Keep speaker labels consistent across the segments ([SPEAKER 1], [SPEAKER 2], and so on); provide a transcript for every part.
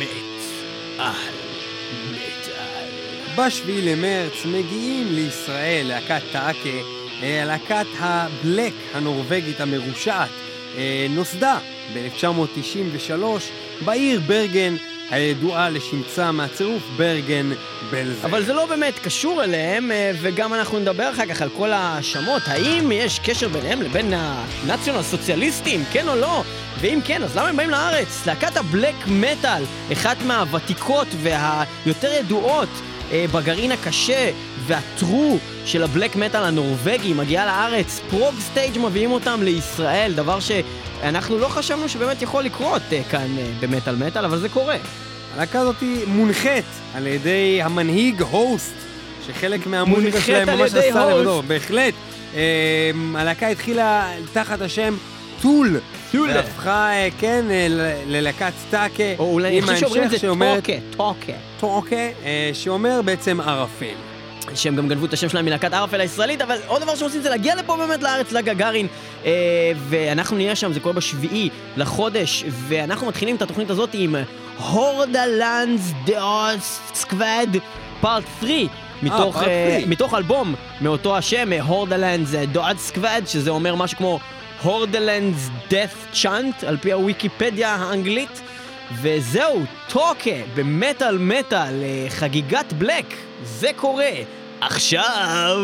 [SPEAKER 1] מת על מטאל.
[SPEAKER 2] ב-7 למרץ מגיעים לישראל להקת טאקה, אה, להקת הבלק הנורבגית המרושעת. אה, נוסדה ב-1993 בעיר ברגן, הידועה לשמצה מהצירוף ברגן בלזר.
[SPEAKER 1] אבל זה לא באמת קשור אליהם, אה, וגם אנחנו נדבר אחר כך על כל ההאשמות. האם יש קשר ביניהם לבין הנאציונל סוציאליסטים, כן או לא? ואם כן, אז למה הם באים לארץ? להקת ה black metal, אחת מהוותיקות והיותר ידועות אה, בגרעין הקשה וה true של ה black metal הנורבגי, מגיעה לארץ, Prog Stage מביאים אותם לישראל, דבר שאנחנו לא חשבנו שבאמת יכול לקרות אה, כאן אה, במטאל מטאל, אבל זה קורה.
[SPEAKER 2] הלהקה הזאת מונחית על ידי המנהיג הוסט, שחלק מהמוזיקה שלהם ממש עשה. לבדו, בהחלט. אה, הלהקה התחילה תחת השם טול.
[SPEAKER 1] טול.
[SPEAKER 2] והפכה, אה, כן, ללהקת טאקה,
[SPEAKER 1] או אולי אני חושב שאומרים את זה טוקה, טוקה.
[SPEAKER 2] טוקה, שאומר בעצם ערפל.
[SPEAKER 1] שהם גם גנבו את השם שלהם מלהקת ערפל הישראלית, אבל עוד דבר שהם עושים זה להגיע לפה באמת לארץ, לגגארין, אה, ואנחנו נהיה שם, זה קורה בשביעי לחודש, ואנחנו מתחילים את התוכנית הזאת עם Hordalands Doedskvad part 3. מתוך, אה,
[SPEAKER 2] 3.
[SPEAKER 1] מתוך אלבום מאותו השם, Hordalands Doedskvad, שזה אומר משהו כמו Hordaland's Death Chant, על פי הוויקיפדיה האנגלית. וזהו, טוקה במטאל מטאל, אה, חגיגת black, זה קורה. עכשיו...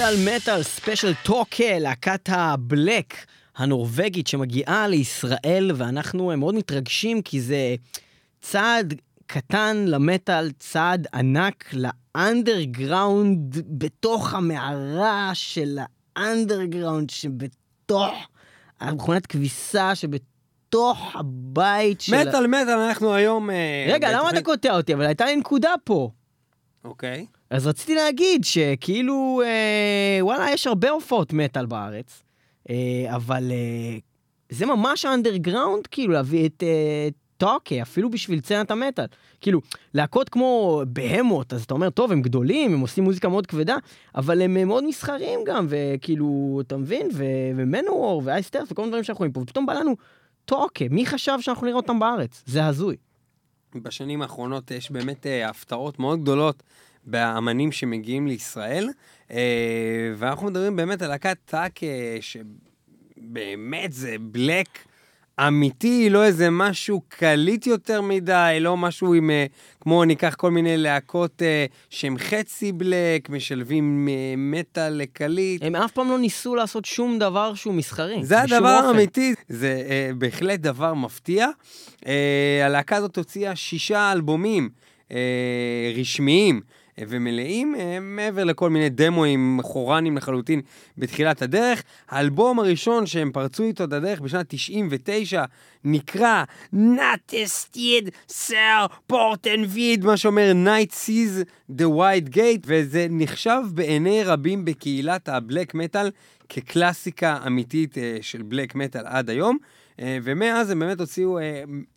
[SPEAKER 1] מטאל מטאל special Taake, להקת הבלק הנורבגית שמגיעה לישראל, ואנחנו מאוד מתרגשים כי זה צעד קטן למטאל, צעד ענק לאנדרגראונד, בתוך המערה של האנדרגראונד שבתוך המכונת כביסה שבתוך הבית של...
[SPEAKER 2] מטאל מטאל, אנחנו היום... אה,
[SPEAKER 1] רגע, למה אתה קוטע אותי? אבל הייתה לי נקודה פה.
[SPEAKER 2] אוקיי.
[SPEAKER 1] אז רציתי להגיד שכאילו, אה, וואלה, יש הרבה הופעות מטאל בארץ, אה, אבל אה, זה ממש אנדרגראונד, כאילו, להביא את אה, Taake, אפילו בשביל סצנת המטאל. כאילו, להקות כמו Behemoth, אז אתה אומר, טוב, הם גדולים, הם עושים מוזיקה מאוד כבדה, אבל הם אה, מאוד מסחריים גם, וכאילו, אתה מבין? ו- ו Manowar ו Iced Earth וכל מיני דברים שאנחנו רואים פה, ופתאום בא לנו Taake, מי חשב שאנחנו נראה אותם בארץ? זה הזוי.
[SPEAKER 2] בשנים האחרונות יש באמת אה, הפתעות מאוד גדולות באמנים שמגיעים לישראל, אה, ואנחנו מדברים באמת על להקת טאק, אה, שבאמת זה בלק אמיתי, לא איזה משהו קליט יותר מדי, לא משהו עם, אה, כמו ניקח כל מיני להקות שהם חצי בלק, משלבים מטאל לקליט.
[SPEAKER 1] הם אף פעם לא ניסו לעשות שום דבר שהוא מסחרי.
[SPEAKER 2] זה הדבר. האמיתי, זה אה, בהחלט דבר מפתיע. אה, הלהקה הזאת הוציאה שישה אלבומים אה, רשמיים ומלאים, אה, מעבר לכל מיני דמואים חורנים לחלוטין בתחילת הדרך. האלבום הראשון שהם פרצו איתו את הדרך בשנת 99 נקרא נאטסטיד סר פורטנביד, מה שאומר Night Sees the White Gate, וזה נחשב בעיני רבים בקהילת הבלק מטאל כקלאסיקה אמיתית אה, של בלק מטאל עד היום. אה, ומאז הם באמת הוציאו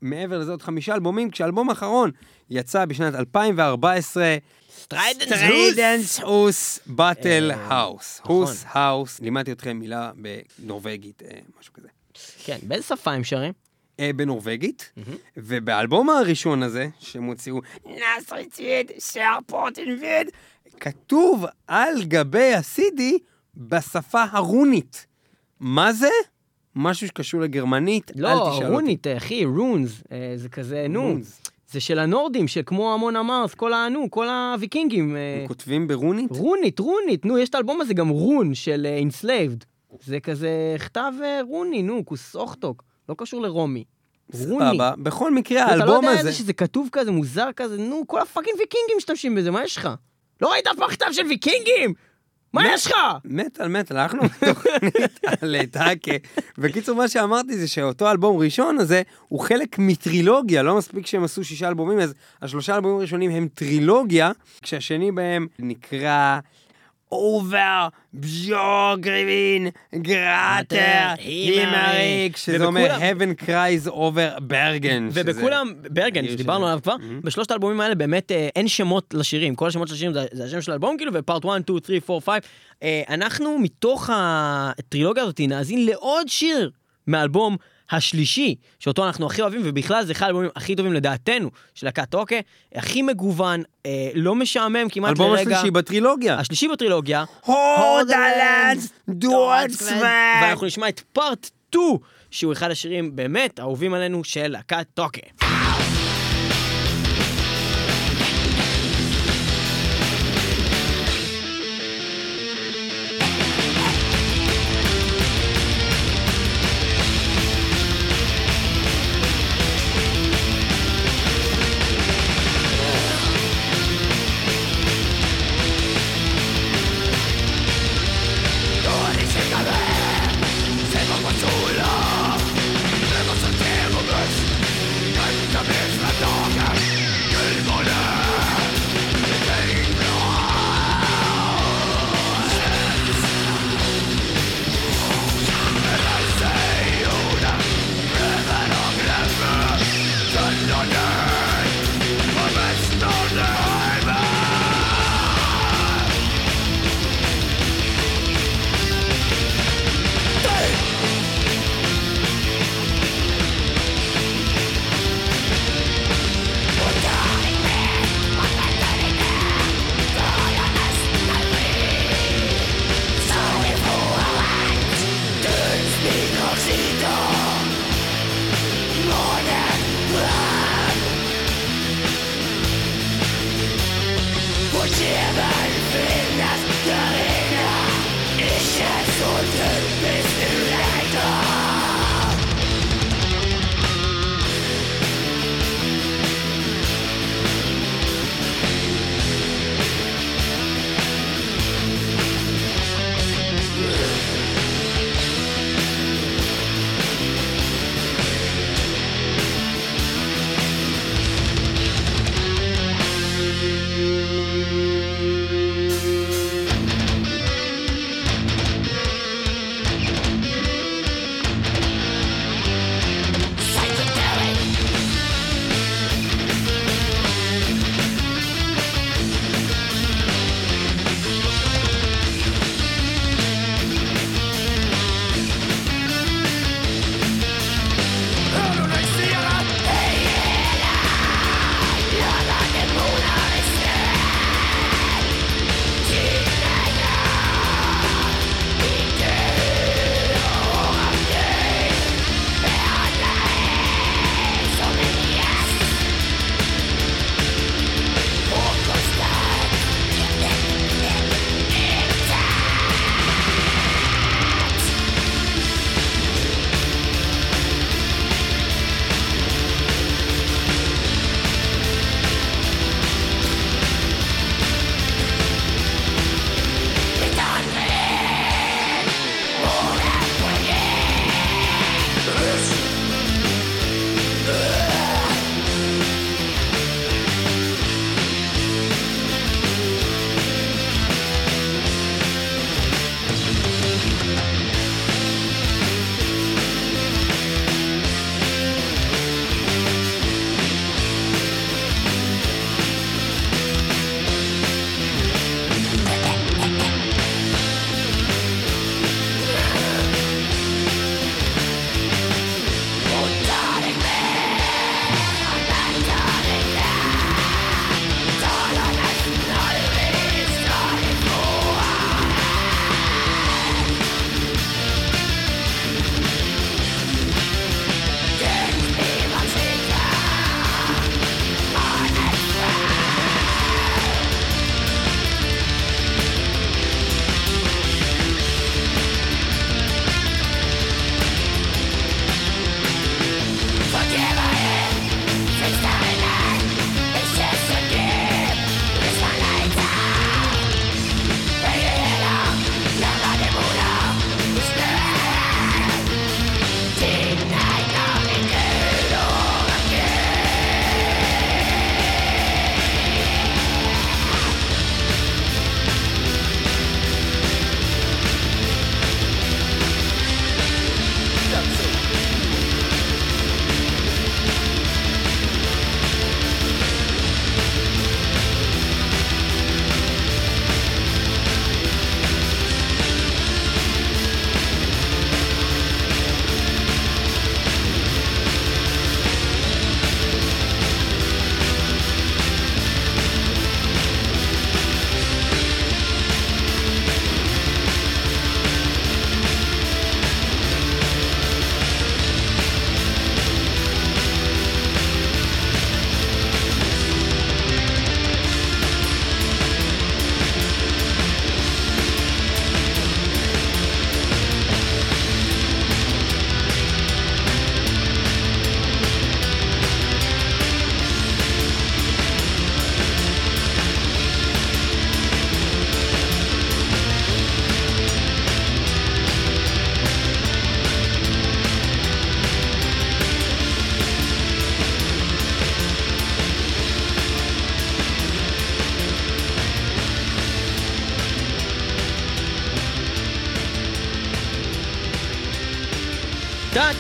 [SPEAKER 2] מעבר לזה עוד חמישה אלבומים, כשהאלבום האחרון יצא בשנת 2014, Stridens Hus, battle
[SPEAKER 1] אה, house.
[SPEAKER 2] הוס האוס, לימדתי אתכם מילה בנורבגית, אה, משהו כזה.
[SPEAKER 1] כן, באיזה שפה הם שרים?
[SPEAKER 2] אה, בנורבגית, ובאלבום הראשון הזה, שהם הוציאו, Nattestid ser porten vid, כתוב על גבי ה-CD בשפה הרונית. מה זה? משהו שקשור לגרמנית, אל
[SPEAKER 1] לא,
[SPEAKER 2] תשאל אותי.
[SPEAKER 1] רונית, אחי, runes. אה, זה כזה, נו.
[SPEAKER 2] runes.
[SPEAKER 1] זה של הנורדים, שכמו Amon Amarth, כל ה... נו, כל הוויקינגים. אה,
[SPEAKER 2] הם כותבים ברונית?
[SPEAKER 1] רונית, רונית. נו, יש את האלבום הזה גם Ruun של אה, Enslaved. זה כזה כתב אה, רוני, נו, כוס אוחתוק. לא קשור לרומי. רוני.
[SPEAKER 2] סבבה. בכל מקרה,
[SPEAKER 1] אתה לא
[SPEAKER 2] האלבום
[SPEAKER 1] יודע
[SPEAKER 2] הזה...
[SPEAKER 1] איזה שזה כתוב כזה, מוזר כזה, נו, כל הפאקינג ויקינגים משתמשים בזה, מה יש לך? לא ראית אף פעם כתב של ויקינגים? מה יש לך?
[SPEAKER 2] מטאל מטאל, אנחנו בתוכנית על Taake. בקיצור, מה שאמרתי זה שאותו אלבום ראשון הזה הוא חלק מטרילוגיה, לא מספיק שהם עשו שישה אלבומים, אז השלושה אלבומים הראשונים הם טרילוגיה, כשהשני בהם נקרא Over Bjoergvin graater himmerik, שזה אומר heaven cries over ברגן.
[SPEAKER 1] ובכולם, ברגן, שדיברנו. עליו כבר, בשלושת האלבומים האלה באמת אה, אין שמות לשירים, כל השמות של השירים זה- השם של האלבום כאילו, ופארט 1, 2, 3, 4, 5. אה, אנחנו מתוך הטרילוגיה הזאת נאזין לעוד שיר מהאלבום השלישי, שאותו אנחנו הכי אוהבים, ובכלל זה אחד האלבומים הכי טובים לדעתנו, של להקת אוקיי, הכי מגוון, אה, לא משעמם כמעט
[SPEAKER 2] האלבום
[SPEAKER 1] לרגע.
[SPEAKER 2] השלישי בטרילוגיה.
[SPEAKER 1] השלישי בטרילוגיה.
[SPEAKER 2] הודלנד דואט צוואק.
[SPEAKER 1] ואנחנו נשמע את פארט 2, שהוא אחד השירים באמת האהובים עלינו של להקת טוקה.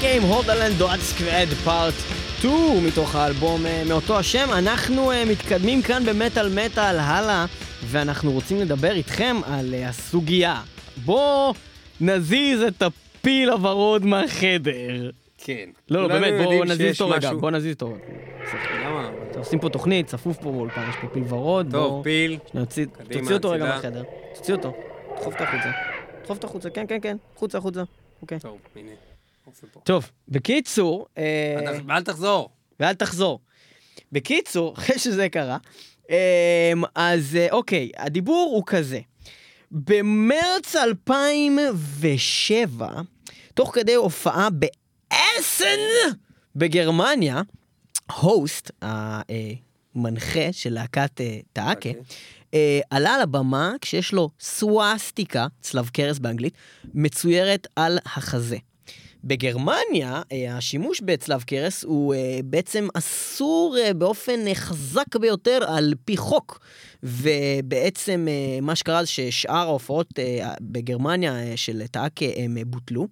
[SPEAKER 1] טאקה עם הורדלנד דואט סקוואד פארט 2 מתוך האלבום אה, מאותו השם. אנחנו אה, מתקדמים כאן במטאל מטאל הלאה, ואנחנו רוצים לדבר איתכם על אה, הסוגיה. בוא נזיז את הפיל הוורוד מהחדר.
[SPEAKER 2] כן.
[SPEAKER 1] לא, לא, באמת, בוא
[SPEAKER 2] יודעים
[SPEAKER 1] נזיז אותו רגע,
[SPEAKER 2] משהו-
[SPEAKER 1] בוא נזיז אותו.
[SPEAKER 2] למה?
[SPEAKER 1] עושים פה תוכנית, צפוף פה באולפן, יש פה פיל ורוד.
[SPEAKER 2] טוב,
[SPEAKER 1] בוא-
[SPEAKER 2] פיל.
[SPEAKER 1] נוציא,
[SPEAKER 2] קדימה,
[SPEAKER 1] תוציא אותו רגע. מהחדר. תוציא אותו. דחוף אותו החוצה. דחוף אותו החוצה, כן, כן, כן. החוצה, החוצה. אוקיי.
[SPEAKER 2] טוב, הנה.
[SPEAKER 1] טוב, בקיצור, אה,
[SPEAKER 2] אל תח- אל תחזור.
[SPEAKER 1] ואל תחזור. בקיצור, אחרי שזה קרה, אמ, אז אה, אוקיי, הדיבור הוא כזה. במרץ 2007, תוך כדי הופעה באסן בגרמניה, הוסט, המנחה של להקת אה, טאקה,
[SPEAKER 2] אוקיי.
[SPEAKER 1] אה, עלה על הבמה כשיש לו סוואסטיקה, צלב קרס באנגלית, מצוירת על החזה. בגרמניה, אה, השימוש בצלב קרס הוא אה, בעצם אסור אה, באופן חזק ביותר על פי חוק. ובעצם מה שקרה זה ששאר ההופעות בגרמניה של טאקה הם בוטלו,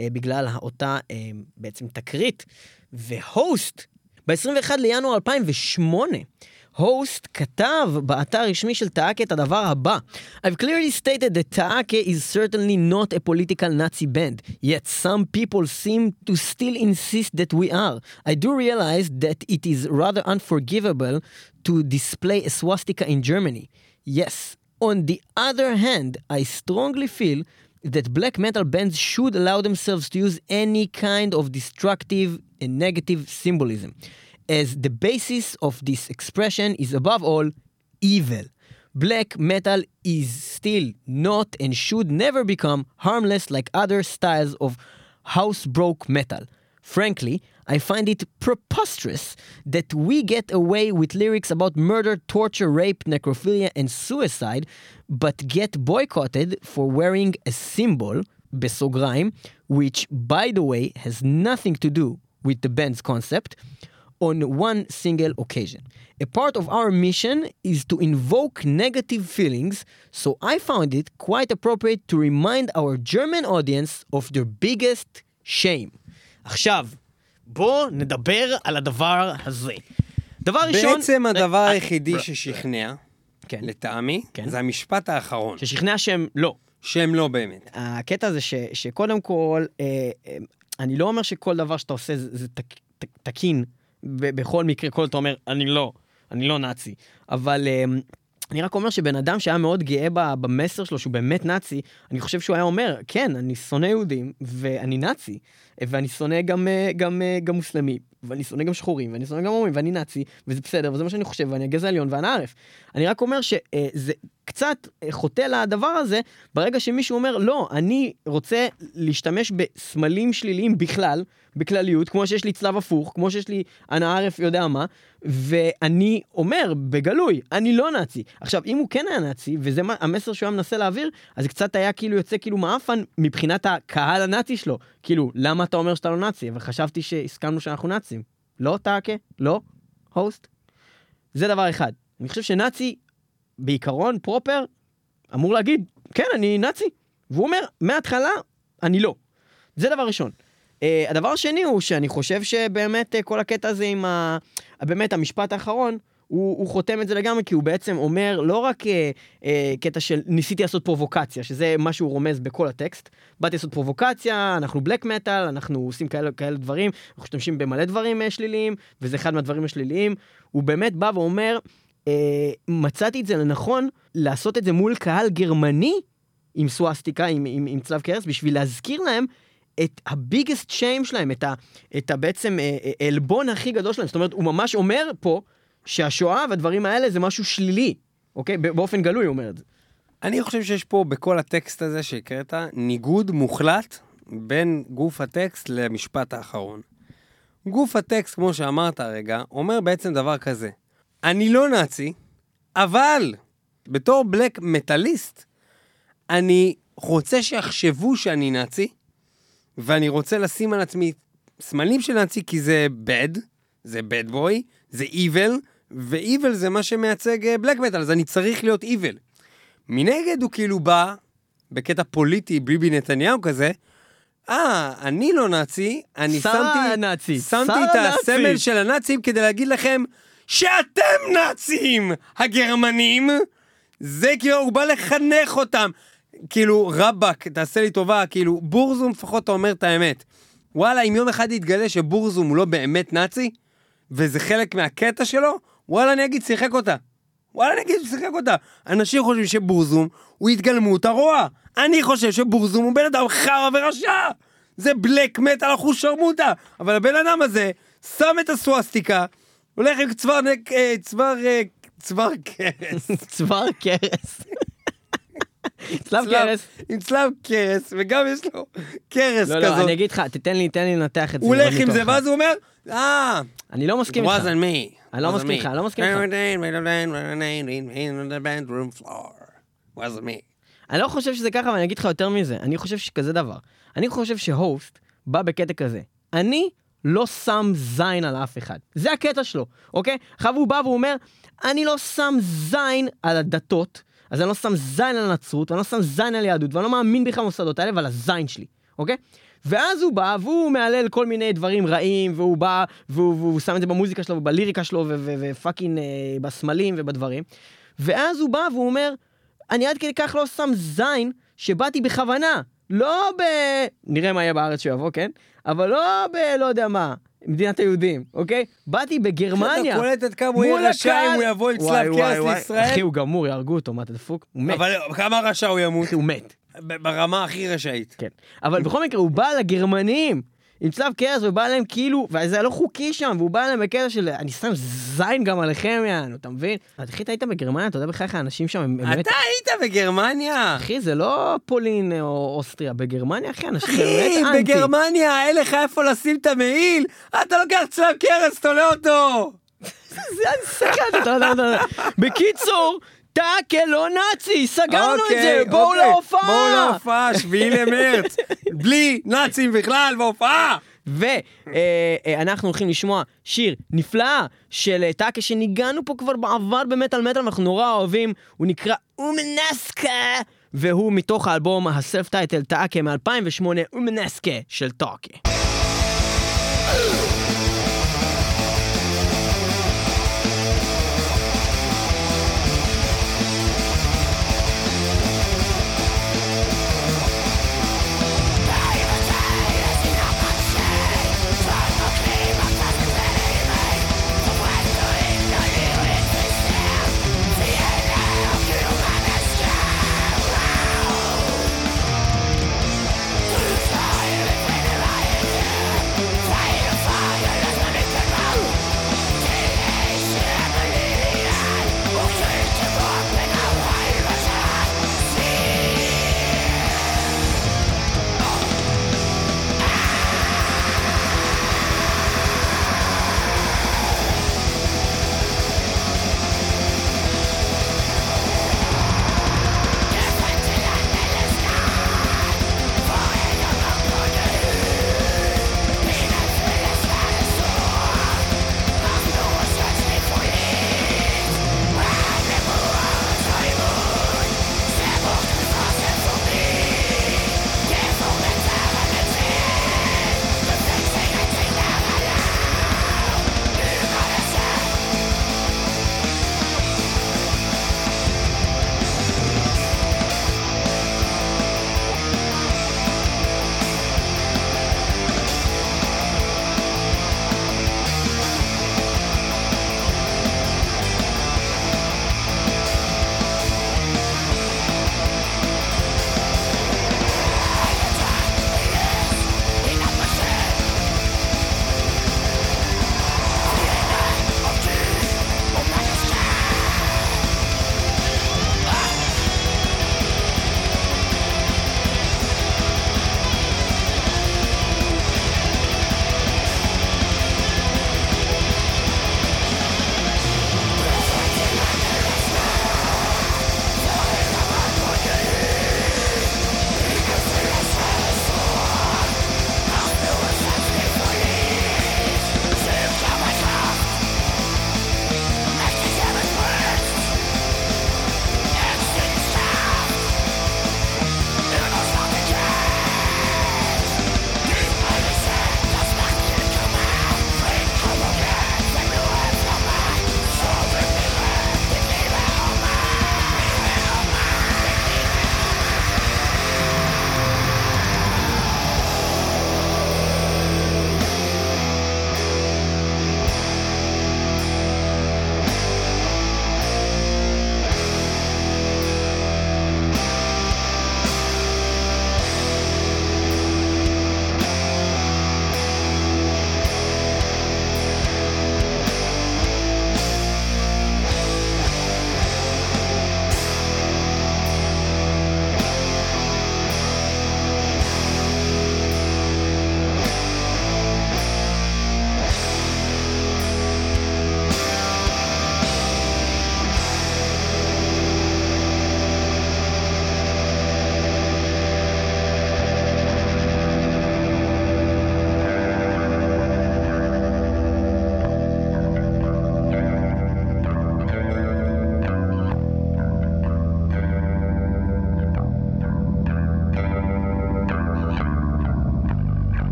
[SPEAKER 1] בגלל אותה בעצם תקרית. והוסט, ב-21 לינואר 2008, הוסט כתב באתר הרשמי של טאקה את הדבר הבא: I've clearly stated that Taake is certainly not a political Nazi band, yet some people seem to still insist that we are. I do realize that it is rather unforgivable to display a swastika in Germany. Yes. On the other hand, I strongly feel that black metal bands should allow themselves to use any kind of destructive and negative symbolism, as the basis of this expression is above all evil. Black metal is still not and should never become harmless like other styles of housebroke metal. Frankly, I find it preposterous that we get away with lyrics about murder, torture, rape, necrophilia, and suicide, but get boycotted for wearing a symbol, בסוגריים, which, by the way, has nothing to do with the band's concept, on one single occasion. A part of our mission is to invoke negative feelings, so I found it quite appropriate to remind our German audience of their biggest shame. עכשיו, בואו נדבר על הדבר הזה. דבר ראשון...
[SPEAKER 2] בעצם הדבר
[SPEAKER 1] אה,
[SPEAKER 2] היחידי
[SPEAKER 1] אה,
[SPEAKER 2] ששכנע,
[SPEAKER 1] כן.
[SPEAKER 2] לטעמי,
[SPEAKER 1] כן.
[SPEAKER 2] זה המשפט האחרון,
[SPEAKER 1] ששכנע שהם לא.
[SPEAKER 2] שהם לא באמת.
[SPEAKER 1] הקטע זה ש, שקודם כל, אה, אה, אני לא אומר שכל דבר שאתה עושה זה, זה תק, תק, תקין, בכל מקרה, כל אתה אומר, אני לא, אני לא נאצי. אבל אה, אני רק אומר שבן אדם שהיה מאוד גאה במסר שלו, שהוא באמת נאצי, אני חושב שהוא היה אומר, כן, אני שונא יהודים, ואני נאצי, ואני שונא גם, אה, גם, אה, גם מוסלמים, ואני שונא גם שחורים, ואני שונא גם הומים, ואני נאצי, וזה בסדר, וזה מה שאני חושב, ואני הגזע העליון ואנא ערף. אני רק אומר שזה קצת אה, חוטא לדבר הזה, ברגע שמישהו אומר, לא, אני רוצה להשתמש בסמלים שליליים בכלל, בכלליות, כמו שיש לי צלב הפוך, כמו שיש לי אנא ערף יודע מה, ואני אומר בגלוי, אני לא נאצי. עכשיו, אם הוא כן היה נאצי, וזה מה- המסר שהוא היה מנסה להעביר, אז קצת היה כאילו יוצא כאילו מעפן מבחינת הקהל הנאצי שלו. כאילו, למה אתה אומר שאתה לא נאצי? וחשבתי שהסכמנו שאנחנו נאצים. לא טאקה? לא? הוסט? זה דבר אחד. אני חושב שנאצי, בעיקרון, פרופר, אמור להגיד, כן, אני נאצי. והוא אומר, מההתחלה, אני לא. זה דבר ראשון. Uh, הדבר השני הוא שאני חושב שבאמת uh, כל הקטע הזה עם ה... באמת המשפט האחרון, הוא, הוא חותם את זה לגמרי, כי הוא בעצם אומר לא רק uh, uh, קטע של ניסיתי לעשות פרובוקציה, שזה מה שהוא רומז בכל הטקסט, באתי לעשות פרובוקציה, אנחנו בלק מטאל, אנחנו עושים כאלה, כאלה דברים, אנחנו משתמשים במלא דברים uh, שליליים, וזה אחד מהדברים השליליים. הוא באמת בא ואומר, מצאתי את זה לנכון לעשות את זה מול קהל גרמני, עם סוואסטיקה, עם, עם, עם צלב קרס, בשביל להזכיר להם את הביגסט שיים שלהם, את, ה, את ה בעצם אה, אה, העלבון הכי גדול שלהם. זאת אומרת, הוא ממש אומר פה שהשואה והדברים האלה זה משהו שלילי, אוקיי? באופן גלוי הוא אומר את זה.
[SPEAKER 2] אני חושב שיש פה בכל הטקסט הזה שהקראת, ניגוד מוחלט בין גוף הטקסט למשפט האחרון. גוף הטקסט, כמו שאמרת הרגע, אומר בעצם דבר כזה: אני לא נאצי, אבל בתור בלק מטאליסט, אני רוצה שיחשבו שאני נאצי, ואני רוצה לשים על עצמי סמלים של נאצי כי זה bad, זה bad boy, זה evil, ו-evil זה מה שמייצג בלק מטאל, אז אני צריך להיות evil. מנגד הוא כאילו בא, בקטע פוליטי, ביבי נתניהו כזה, אה, אני לא נאצי, אני שמתי,
[SPEAKER 1] הנאצית,
[SPEAKER 2] שמתי את. הסמל של הנאצים כדי להגיד לכם שאתם נאצים, הגרמנים. זה כאילו, הוא בא לחנך אותם. כאילו, רבאק, תעשה לי טובה, כאילו, בורזום לפחות אתה אומר את האמת. וואלה, אם יום אחד יתגלה שבורזום הוא לא באמת נאצי, וזה חלק מהקטע שלו, וואלה, אני אגיד, שיחק אותה. וואלה, אני אגיד, שיחק אותה. אנשים חושבים ש Burzum הוא התגלמות הרוע. אני חושב ש Burzum הוא בן אדם חרא ורשע. זה בלק מטאל אחושרמוטה. אבל הבן אדם הזה שם את הסווסטיקה, הולך עם צוואר נק... אה, צוואר... אה, צוואר קרס.
[SPEAKER 1] צוואר קרס. צלב קרס.
[SPEAKER 2] עם צלב קרס, וגם יש לו קרס
[SPEAKER 1] לא, לא,
[SPEAKER 2] כזאת.
[SPEAKER 1] אני אגיד לך, תתן לי, תן לי לנתח את זה.
[SPEAKER 2] הוא
[SPEAKER 1] מאוד
[SPEAKER 2] הולך עם זה, ואז הוא אומר, אה,
[SPEAKER 1] אני לא מסכים
[SPEAKER 2] it
[SPEAKER 1] איתך.
[SPEAKER 2] wasn't me.
[SPEAKER 1] אני לא מסכים. איתך, אני לא מסכים איתך. אני לא חושב שזה ככה, ואני אגיד לך יותר מזה. אני חושב שכזה דבר. אני חושב שהוסט בא בקטע כזה. אני לא שם זין על אף אחד. זה הקטע שלו, אוקיי? עכשיו הוא בא והוא אומר, אני לא שם זין על הדתות, אז אני לא שם זין על הנצרות, ואני לא שם זין על יהדות, ואני לא מאמין בכלל במוסדות האלה ועל הזין שלי, אוקיי? ואז הוא בא והוא מהלל כל מיני דברים רעים, והוא בא והוא, והוא שם את זה במוזיקה שלו ובליריקה שלו ופאקינג אה, בסמלים ובדברים. ואז הוא בא והוא אומר, אני עד כדי כך לא שם זין, שבאתי בכוונה. לא ב... נראה מה יהיה בארץ שיבוא, כן? אבל לא ב... לא יודע מה, מדינת היהודים, אוקיי? באתי בגרמניה.
[SPEAKER 2] אתה קולט עד כמה הוא יהיה רשע. אם הוא יבוא עם צלב קרס. לישראל?
[SPEAKER 1] אחי, הוא גמור, יהרגו אותו, מה אתה דפוק? הוא מת.
[SPEAKER 2] אבל כמה רשע הוא ימות?
[SPEAKER 1] הוא מת.
[SPEAKER 2] ברמה הכי רשעית.
[SPEAKER 1] כן. אבל בכל מקרה, הוא בא לגרמנים עם צלב קרס ובא להם כאילו, וזה לא חוקי שם, והוא בא להם בקטע של אני שם זין גם עליכם, יענו, אתה מבין? אחי, אתה היית בגרמניה, אתה יודע בכלל האנשים שם, הם באמת...
[SPEAKER 2] אתה היית בגרמניה.
[SPEAKER 1] אחי, זה לא פולין או אוסטריה, בגרמניה, אחי, אנשים
[SPEAKER 2] אחי,
[SPEAKER 1] באמת אנטי.
[SPEAKER 2] בגרמניה אין לך איפה לשים את המעיל, אתה לוקח צלב קרס, תולה אותו.
[SPEAKER 1] זה אני סקרתי, אתה יודע, אתה יודע. בקיצור, טאקה לא נאצי, סגרנו את
[SPEAKER 2] אוקיי,
[SPEAKER 1] זה, בואו
[SPEAKER 2] אוקיי.
[SPEAKER 1] להופעה.
[SPEAKER 2] בואו להופעה, שביעי למרץ. בלי נאצים בכלל בהופעה.
[SPEAKER 1] ואנחנו הולכים לשמוע שיר נפלא של אה, טאקה שניגענו פה כבר בעבר במטאל מטאל ואנחנו נורא אוהבים, הוא נקרא אומנסקה והוא מתוך האלבום הסלף טייטל טאקה מ-2008 אומנסקה של טאקה.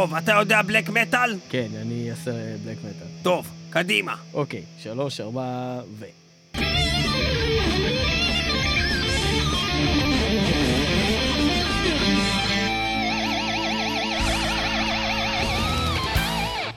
[SPEAKER 2] טוב, אתה יודע בלק מטאל?
[SPEAKER 1] כן, אני אעשה בלק מטאל.
[SPEAKER 2] טוב, קדימה.
[SPEAKER 1] אוקיי, שלוש, ארבע, ו...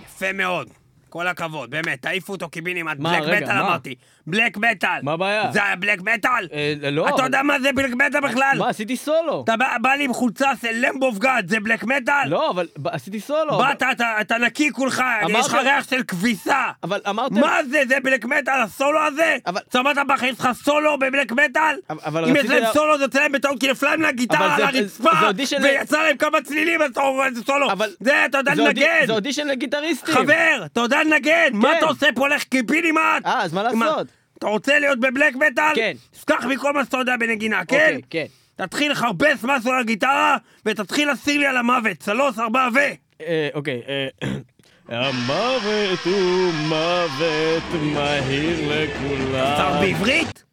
[SPEAKER 2] יפה מאוד. כל הכבוד, באמת, תעיפו אותו קיבינימט.
[SPEAKER 1] מה,
[SPEAKER 2] בלק
[SPEAKER 1] רגע,
[SPEAKER 2] מטאל
[SPEAKER 1] מה?
[SPEAKER 2] אמרתי. בלק מטאל.
[SPEAKER 1] מה הבעיה?
[SPEAKER 2] זה היה בלק מטאל?
[SPEAKER 1] אה, לא,
[SPEAKER 2] אתה
[SPEAKER 1] אבל-
[SPEAKER 2] יודע מה זה בלק מטאל בכלל?
[SPEAKER 1] מה, עשיתי סולו?
[SPEAKER 2] אתה בא, בא לי עם חולצה של Lamb of God, זה בלק מטאל?
[SPEAKER 1] לא, אבל ב- עשיתי סולו.
[SPEAKER 2] באת, אתה, אתה נקי כולך,
[SPEAKER 1] אמרת-
[SPEAKER 2] יש לך ריח של כביסה.
[SPEAKER 1] אבל אמרתם...
[SPEAKER 2] מה זה, זה בלק מטאל, הסולו הזה?
[SPEAKER 1] אבל-
[SPEAKER 2] שמעת בחיים שלך סולו בבלק מטאל?
[SPEAKER 1] אבל- אבל
[SPEAKER 2] אם יש
[SPEAKER 1] רציתי
[SPEAKER 2] להם
[SPEAKER 1] לה-
[SPEAKER 2] סולו זה יוצא להם בטעות כי נפלה להם לגיטרה
[SPEAKER 1] אבל
[SPEAKER 2] על
[SPEAKER 1] זה-
[SPEAKER 2] הרצפה,
[SPEAKER 1] זה אודישן ל-
[SPEAKER 2] ויצא להם כמה צלילים, אז אתה רואה איזה סולו.
[SPEAKER 1] אבל-
[SPEAKER 2] זה, אתה יודע
[SPEAKER 1] זה אודי-
[SPEAKER 2] לנגן.
[SPEAKER 1] זה אודישן לגיטריסטים.
[SPEAKER 2] חבר, אתה יודע לנגן, מה
[SPEAKER 1] כן.
[SPEAKER 2] אתה עושה פה הולך קיבינימט?
[SPEAKER 1] אה, אז מה לעשות?
[SPEAKER 2] אתה רוצה להיות בבלק מטאל?
[SPEAKER 1] כן.
[SPEAKER 2] קח מכל מה שאתה יודע בנגינה, כן?
[SPEAKER 1] אוקיי, כן.
[SPEAKER 2] תתחיל לכרבס משהו על הגיטרה, ותתחיל להסיר לי על המוות. שלוש, ארבע ו...
[SPEAKER 1] אה, אוקיי, אה, המוות הוא מוות מהיר לכולם.
[SPEAKER 2] שר בעברית?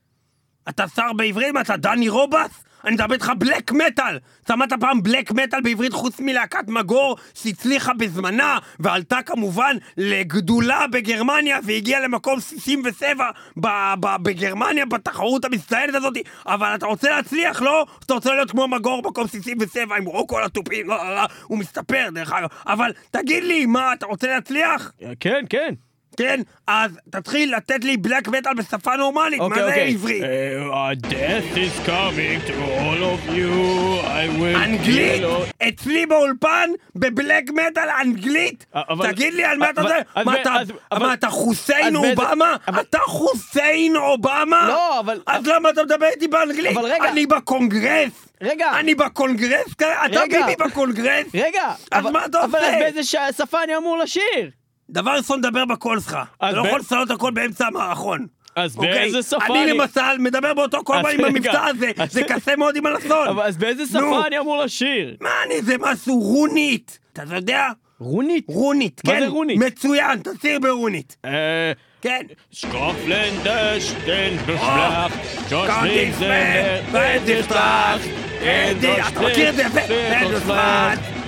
[SPEAKER 2] אתה שר בעברית? מה, אתה דני רובס? אני מדבר איתך בלק מטאל! שמעת פעם בלק מטאל בעברית חוץ מלהקת מגור שהצליחה בזמנה ועלתה כמובן לגדולה בגרמניה והגיעה למקום 67 ב- ב- בגרמניה בתחרות המצטיינת הזאת אבל אתה רוצה להצליח, לא? אתה רוצה להיות כמו מגור מקום 67 עם רוקו על התופים, לא, לא, לא, הוא מסתפר דרך אגב אבל תגיד לי, מה, אתה רוצה להצליח?
[SPEAKER 1] כן, כן.
[SPEAKER 2] כן, אז תתחיל לתת לי בלק מטאל בשפה נורמלית, מה
[SPEAKER 1] אוקיי,
[SPEAKER 2] זה
[SPEAKER 1] אוקיי.
[SPEAKER 2] עברית?
[SPEAKER 1] אה, death is coming to all of you, I will
[SPEAKER 2] אנגלית?
[SPEAKER 1] kill all-
[SPEAKER 2] אצלי באולפן בבלק מטאל אנגלית?
[SPEAKER 1] אבל-
[SPEAKER 2] תגיד לי על מה אתה
[SPEAKER 1] אבל-
[SPEAKER 2] מה אתה
[SPEAKER 1] אבל-
[SPEAKER 2] מה חוסיין אובמה?
[SPEAKER 1] אבל-
[SPEAKER 2] אתה חוסיין אובמה?
[SPEAKER 1] לא, אבל-
[SPEAKER 2] אז למה אתה מדבר איתי באנגלית?
[SPEAKER 1] אבל רגע.
[SPEAKER 2] אני בקונגרס!
[SPEAKER 1] רגע.
[SPEAKER 2] אני בקונגרס? אתה. ביבי בקונגרס?
[SPEAKER 1] רגע,
[SPEAKER 2] אז
[SPEAKER 1] אבל-
[SPEAKER 2] מה אתה
[SPEAKER 1] אבל
[SPEAKER 2] עושה?
[SPEAKER 1] אז באיזה שפה אני אמור לשיר?
[SPEAKER 2] דבר ראשון, דבר בקול שלך. אתה לא יכול לסלול הכל באמצע המערכון.
[SPEAKER 1] אז
[SPEAKER 2] אוקיי?
[SPEAKER 1] באיזה שפה
[SPEAKER 2] אני
[SPEAKER 1] אני-
[SPEAKER 2] למשל מדבר באותו קול עם. המבטא הזה, זה קשה מאוד עם הלשון.
[SPEAKER 1] אז באיזה. שפה אני אמור לשיר?
[SPEAKER 2] מה אני, זה משהו רונית. אתה יודע?
[SPEAKER 1] רונית?
[SPEAKER 2] רונית,
[SPEAKER 1] מה
[SPEAKER 2] כן?
[SPEAKER 1] זה רונית?
[SPEAKER 2] מצוין, תצהיר ברונית.
[SPEAKER 1] אה...
[SPEAKER 2] כן.
[SPEAKER 1] Skofländer stehen
[SPEAKER 2] Oh,
[SPEAKER 1] beschlacht, schon
[SPEAKER 2] Kann
[SPEAKER 1] schlägt
[SPEAKER 2] nichts
[SPEAKER 1] sie
[SPEAKER 2] mehr,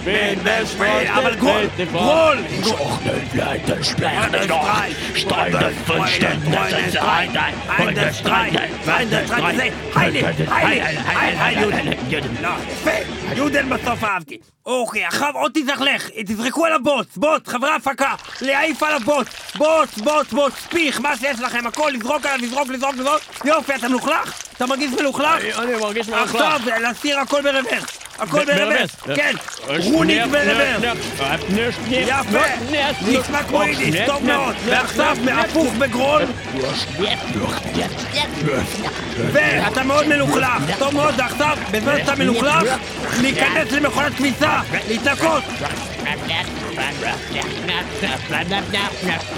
[SPEAKER 2] wenn sie
[SPEAKER 1] Schlacht.
[SPEAKER 2] אין די, אתה מכיר את זה יפה? בן דוספרט, בן דוספרט, אבל גרול, גרול! לא, יפה, יודן בסוף אהבתי. אוקיי, עכשיו עוד תזכלך, תזרקו על הבוץ, בוץ, חברי הפקה, להעיף על הבוץ, בוץ, בוץ, בוץ, פיך, מה שיש לכם, הכל, לזרוק עליו, לזרוק, לזרוק, לזרוק, יופי, אתה מלוכלך? אתה מרגיש מלוכלך?
[SPEAKER 1] אני מרגיש מלוכלך.
[SPEAKER 2] עכשיו, להסיר הכל ברוורס. הכל. ברוורס. כן, רונית ברוורס. יפה, נשמע כמו יידיש, טוב מאוד. ועכשיו, מהפוך בגרון. ואתה מאוד מלוכלך, טוב מאוד, ועכשיו, בזמן שאתה מלוכלך, להיכנס למכונת כביסה, להתנקות.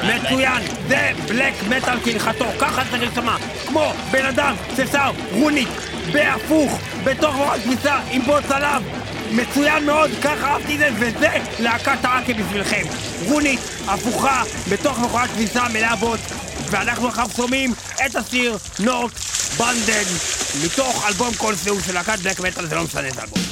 [SPEAKER 2] מצוין, זה בלק מטאל כהלכתו, ככה צריך להישמע. כמו בן אדם ששר רונית בהפוך, בתוך מכונת כביסה, עם בוץ עליו. מצוין מאוד, ככה אהבתי את זה, וזה להקת העקה בשבילכם. רונית, הפוכה, בתוך מכונת כביסה מלאה בוץ. ואנחנו עכשיו שומעים את השיר נוט בנדן מתוך אלבום כלשהו של להקת בלק מטאל, זה לא משנה את האלבום.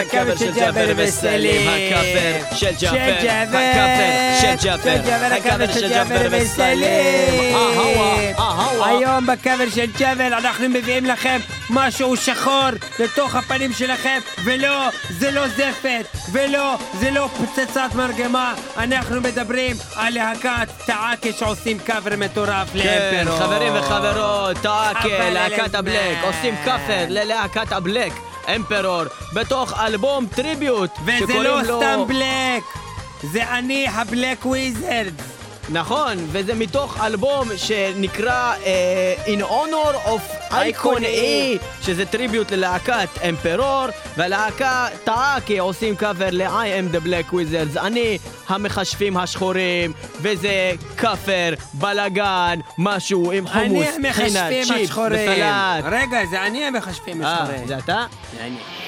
[SPEAKER 1] הכבר של ג'אבר וסלים, הכבר של ג'אבר, הכבר של ג'אבר, הכבר של ג'אבר וסלים.
[SPEAKER 2] היום בכבר של ג'אבר אנחנו מביאים לכם משהו שחור לתוך הפנים שלכם, ולא, זה לא זפת, ולא, זה לא פצצת מרגמה. אנחנו מדברים על להקת טעקה שעושים קאבר מטורף
[SPEAKER 1] כן,
[SPEAKER 2] לאמפרור.
[SPEAKER 1] חברים וחברות,
[SPEAKER 2] אבל
[SPEAKER 1] להקת הבלק. עושים כאפר ללהקת הבלק, Emperor, בתוך אלבום tribute,
[SPEAKER 2] וזה לא
[SPEAKER 1] לו-
[SPEAKER 2] סתם בלק, זה אני ה black wizard.
[SPEAKER 1] נכון, וזה מתוך אלבום שנקרא אה, In Honor of Icon E, שזה tribute ללהקת Emperor, והלהקה Taake עושים קאבר ל-I am the Black Wizards, אני המכשפים השחורים, וזה כאפר, בלאגן, משהו עם חומוס,
[SPEAKER 2] אני
[SPEAKER 1] טחינה,
[SPEAKER 2] המכשפים
[SPEAKER 1] צ'יפס
[SPEAKER 2] השחורים.
[SPEAKER 1] וסלט.
[SPEAKER 2] רגע, זה אני המכשפים
[SPEAKER 1] אה,
[SPEAKER 2] השחורים.
[SPEAKER 1] זה אתה?
[SPEAKER 2] זה אני.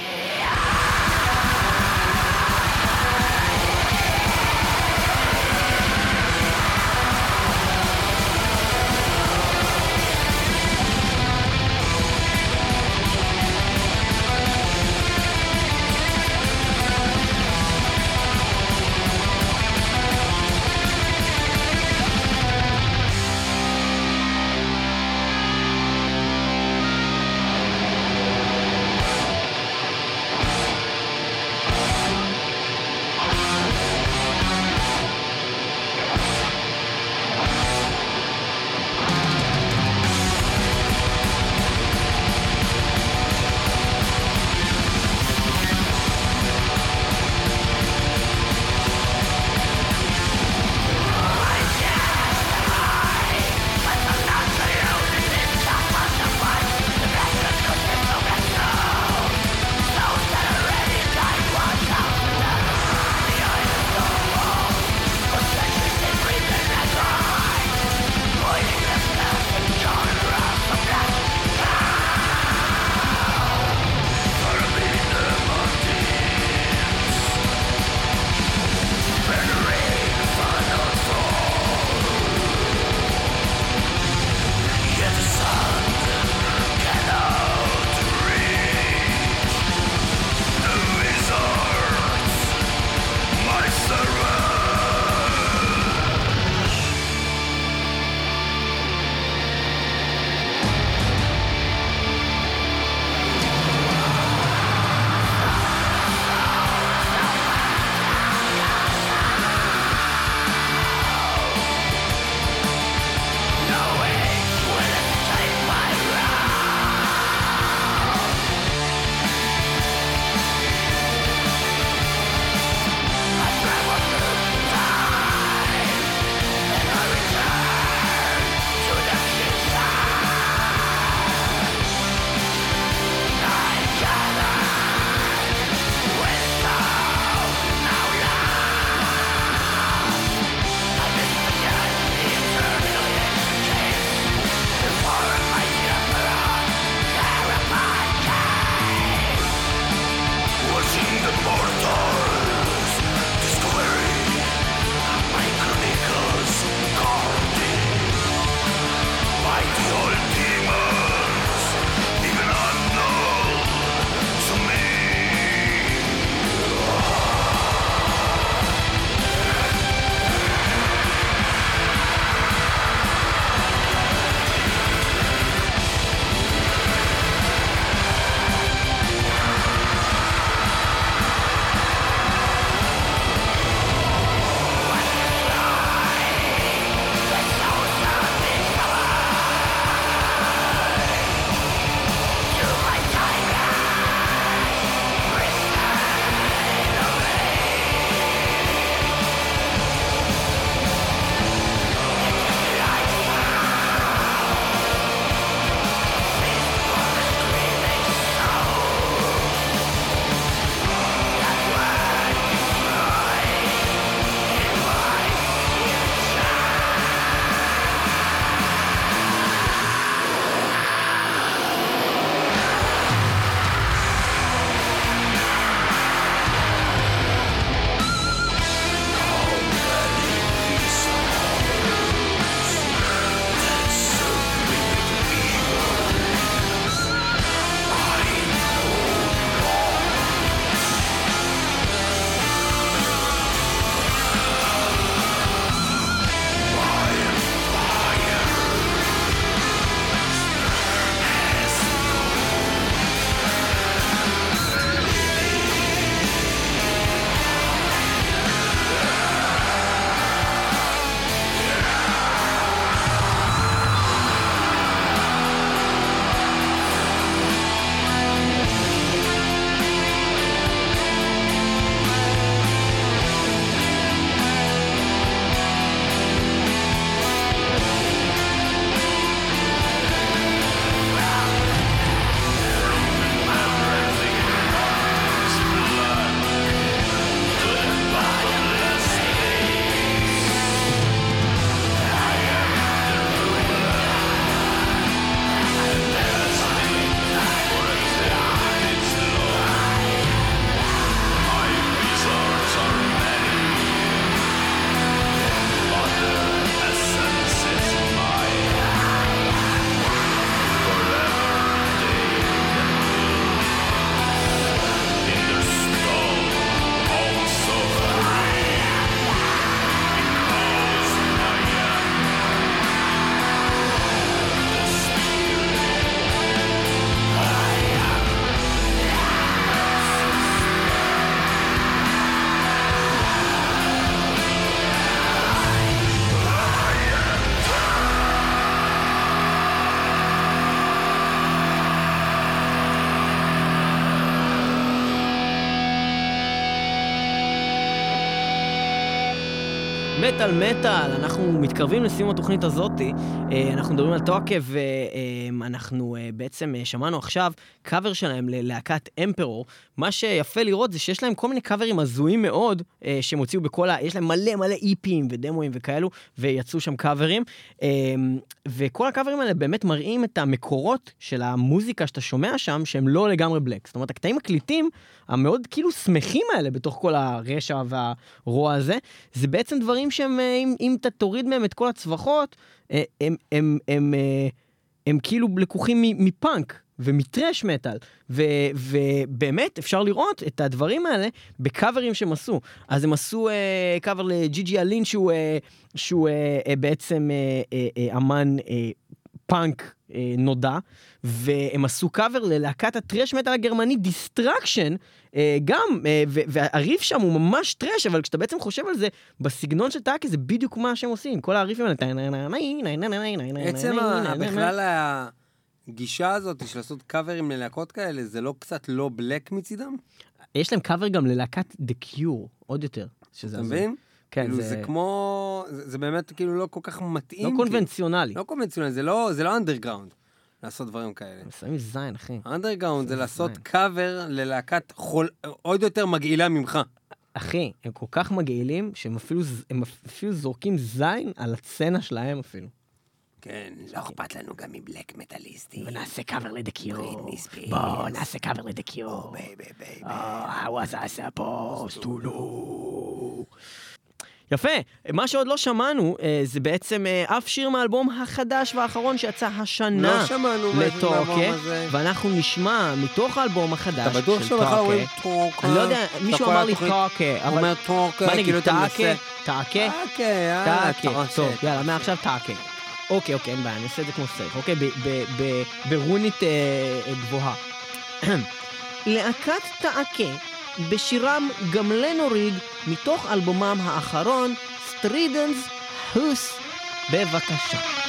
[SPEAKER 1] מטאל מטאל, אנחנו מתקרבים לסיום התוכנית הזאתי. אה, אנחנו מדברים על טוקה ואנחנו אה, בעצם אה, שמענו עכשיו קאבר שלהם ללהקת אמפרור. מה שיפה לראות זה שיש להם כל מיני קאברים הזויים מאוד שהם הוציאו בכל ה... יש להם מלא מלא איפים ודמוים וכאלו, ויצאו שם קאברים. וכל הקאברים האלה באמת מראים את המקורות של המוזיקה שאתה שומע שם, שהם לא לגמרי בלק. זאת אומרת, הקטעים מקליטים המאוד כאילו שמחים האלה בתוך כל הרשע והרוע הזה, זה בעצם דברים שהם, אה, אם, אם אתה תוריד מהם את כל הצווחות, אה, הם, הם, הם, הם, אה, הם כאילו לקוחים מפאנק. ומטרש מטאל, ובאמת אפשר לראות את הדברים האלה בקאברים שהם עשו. אז הם עשו אה, קאבר ל GG Allin שהוא, אה, שהוא אה, בעצם אה, אה, אה, אמן אה, פאנק אה, נודע, והם עשו קאבר ללהקת הטרש מטאל הגרמני Destruction, אה, גם, אה, והריף שם הוא ממש טרש, אבל כשאתה בעצם חושב על זה, בסגנון של Taake זה בדיוק מה שהם עושים, כל הריפים האלה.
[SPEAKER 2] עצם בכלל הגישה הזאת של לעשות קאברים ללהקות כאלה, זה לא קצת לא בלק מצידם?
[SPEAKER 1] יש להם קאבר גם ללהקת The Cure, עוד יותר.
[SPEAKER 2] אתה מבין? כן, כאילו זה... זה כמו, זה, זה באמת כאילו לא כל כך מתאים.
[SPEAKER 1] לא קונבנציונלי.
[SPEAKER 2] לא קונבנציונלי, זה לא, זה לא אנדרגראונד. לעשות דברים כאלה.
[SPEAKER 1] שמים זין, אחי.
[SPEAKER 2] אנדרגראונד זה לעשות קאבר ללהקת חול, עוד יותר מגעילה ממך.
[SPEAKER 1] אחי, הם כל כך מגעילים, שהם אפילו, אפילו זורקים זין על הסצנה שלהם אפילו.
[SPEAKER 2] כן, לא אכפת לנו גם מ black מטאליסטים.
[SPEAKER 1] ונעשה cover ל The Cure. בואו נעשה cover ל The Cure. baby baby. How was I supposed to know. יפה, מה שעוד לא שמענו אה, זה בעצם אה, אף שיר מהאלבום החדש והאחרון שיצא השנה
[SPEAKER 2] לא שמענו
[SPEAKER 1] ל Taake, ואנחנו נשמע מתוך האלבום החדש
[SPEAKER 2] אתה בטוח שבכלל אומרים
[SPEAKER 1] טוקה? אני לא יודע, מישהו אמר לי טוקה,
[SPEAKER 2] אבל... אומר טוקה,
[SPEAKER 1] מה נגיד,
[SPEAKER 2] כאילו
[SPEAKER 1] טאקה? טאקה?
[SPEAKER 2] טאקה,
[SPEAKER 1] טוב, יאללה, מעכשיו טאקה. אוקיי, אוקיי, אין בעיה, אני עושה את זה כמו סייף, אוקיי? ברונית אה, גבוהה. להקת טאקה בשירם "Gamle Norig" מתוך אלבומם האחרון, Stridens Hus. בבקשה.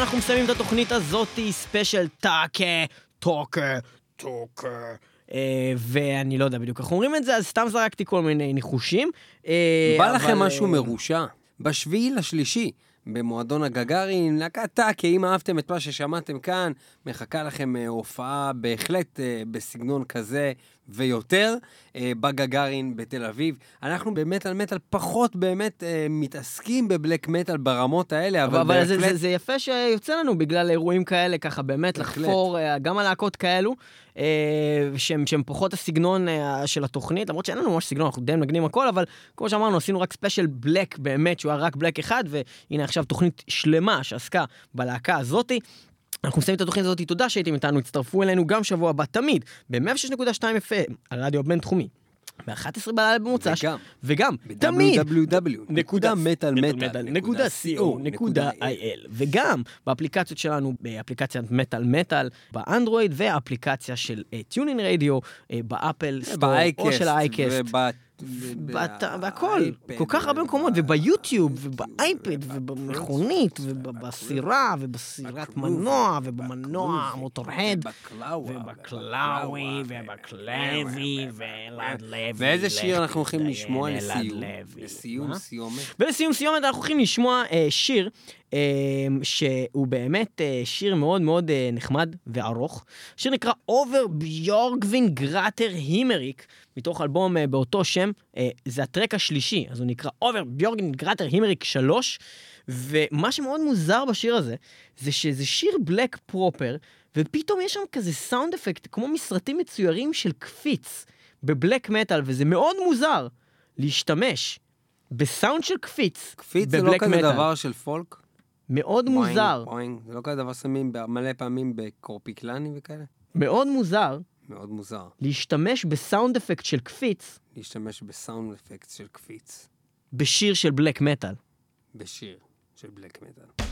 [SPEAKER 1] אנחנו מסיימים את התוכנית הזאתי, ספיישל טאקה, טוקה, טוקה. אה, ואני לא יודע בדיוק איך אומרים את זה, אז סתם זרקתי כל מיני ניחושים. אה,
[SPEAKER 2] בא
[SPEAKER 1] אבל,
[SPEAKER 2] לכם משהו
[SPEAKER 1] אה,
[SPEAKER 2] מרושע. בשביעי לשלישי, במועדון הגגארין, להקת טאקה, אם אהבתם את מה ששמעתם כאן, מחכה לכם אה, הופעה בהחלט אה, בסגנון כזה ויותר, אה, בגגארין בתל אביב. אנחנו במטאל מטאל פחות באמת אה, מתעסקים בבלק מטאל ברמות האלה, אבל,
[SPEAKER 1] אבל, אבל זה,
[SPEAKER 2] בהחלט...
[SPEAKER 1] זה, זה יפה שיוצא לנו בגלל אירועים כאלה, ככה באמת
[SPEAKER 2] בהחלט.
[SPEAKER 1] לחפור אה, גם על להקות כאלו, שהם, שהם פחות הסגנון של התוכנית, למרות שאין לנו ממש סגנון, אנחנו די מנגנים הכל, אבל כמו שאמרנו, עשינו רק special black באמת, שהוא היה רק black אחד, והנה עכשיו תוכנית שלמה שעסקה בלהקה הזאתי. אנחנו מסיימים את התוכנית הזאת, תודה שהייתם איתנו, הצטרפו אלינו גם שבוע הבא, תמיד, ב-106.2 FM, הרדיו הבינתחומי, ב-11 בלילה במוצ"ש,
[SPEAKER 2] וגם
[SPEAKER 1] תמיד,
[SPEAKER 2] www.metalmetal.co.il
[SPEAKER 1] וגם באפליקציות שלנו, באפליקציית מטאל מטאל, באנדרואיד, ואפליקציה של TuneIn Radio, ב App Store, או של האייקסט. והכל, כל כך הרבה מקומות, וביוטיוב, ובאייפד, ובמכונית, ובסירה, ובסירת מנוע, ובמנוע Motörhead, ובקלאווי, ובקלוי, ואלעד לוי.
[SPEAKER 2] ואיזה שיר אנחנו הולכים לשמוע לסיום? לסיום? סיומת.
[SPEAKER 1] ולסיום סיומת אנחנו הולכים לשמוע אה, שיר אה, שהוא באמת אה, שיר מאוד מאוד נחמד וארוך. שיר נקרא Over Bjoergvin graater himmerik, מתוך אלבום אה, באותו שם, אה, זה ה track השלישי, אז הוא נקרא Over Bjoergvin graater himmerik 3. ומה שמאוד מוזר בשיר הזה, זה שזה שיר black proper, ופתאום יש שם כזה sound effect, כמו מסרטים מצוירים של קפיץ ב black metal, וזה מאוד מוזר להשתמש בסאונד של קפיץ
[SPEAKER 2] קפיץ זה לא כזה
[SPEAKER 1] מטאל.
[SPEAKER 2] דבר של folk?
[SPEAKER 1] מאוד מוזר,
[SPEAKER 2] בוינג. זה לא כזה דבר שמים מלא פעמים ב Korpiklaani וכאלה?
[SPEAKER 1] מאוד מוזר
[SPEAKER 2] מאוד מוזר.
[SPEAKER 1] להשתמש ב sound effect של קפיץ
[SPEAKER 2] להשתמש ב sound effect של קפיץ
[SPEAKER 1] בשיר של black metal.
[SPEAKER 2] בשיר של black
[SPEAKER 3] metal.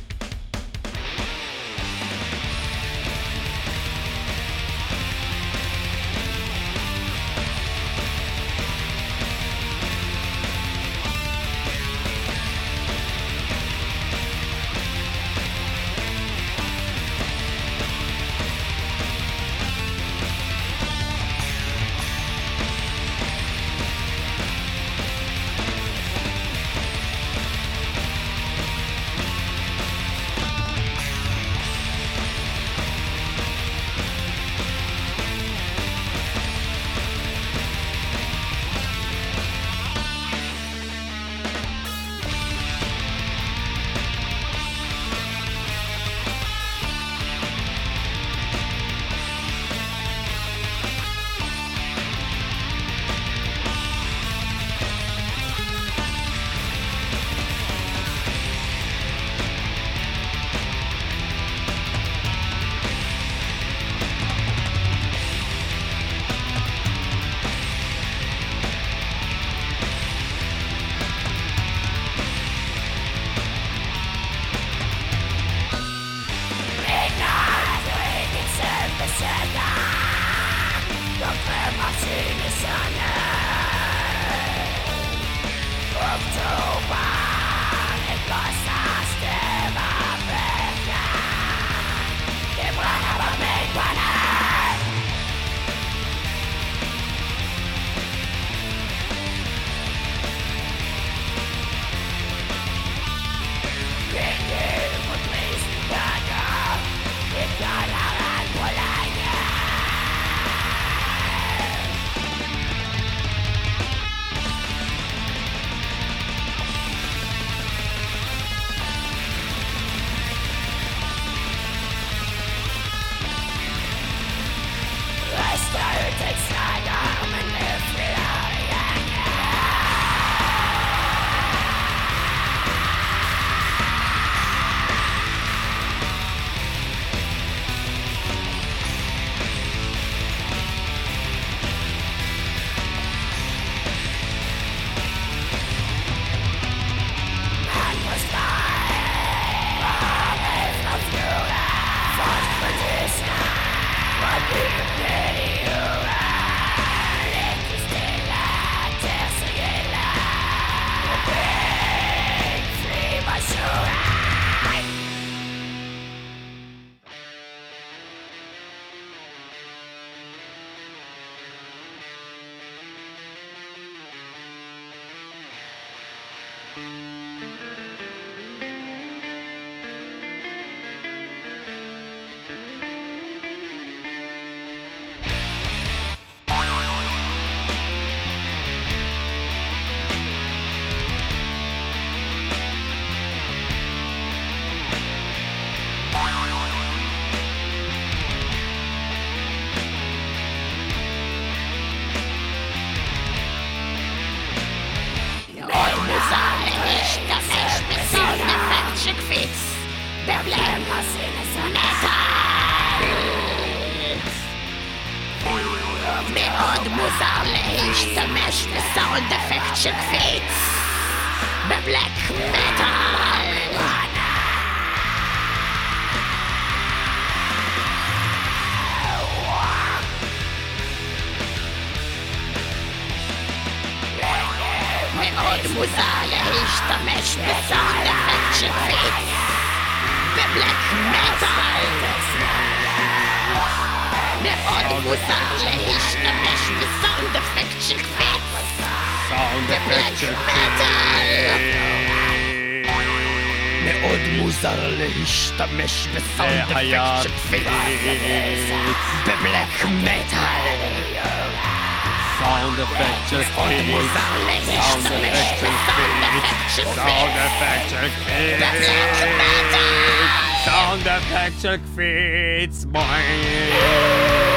[SPEAKER 3] Sound
[SPEAKER 2] Effects Kick! Sound Effects Kick! Sound Effects Kick! Moin!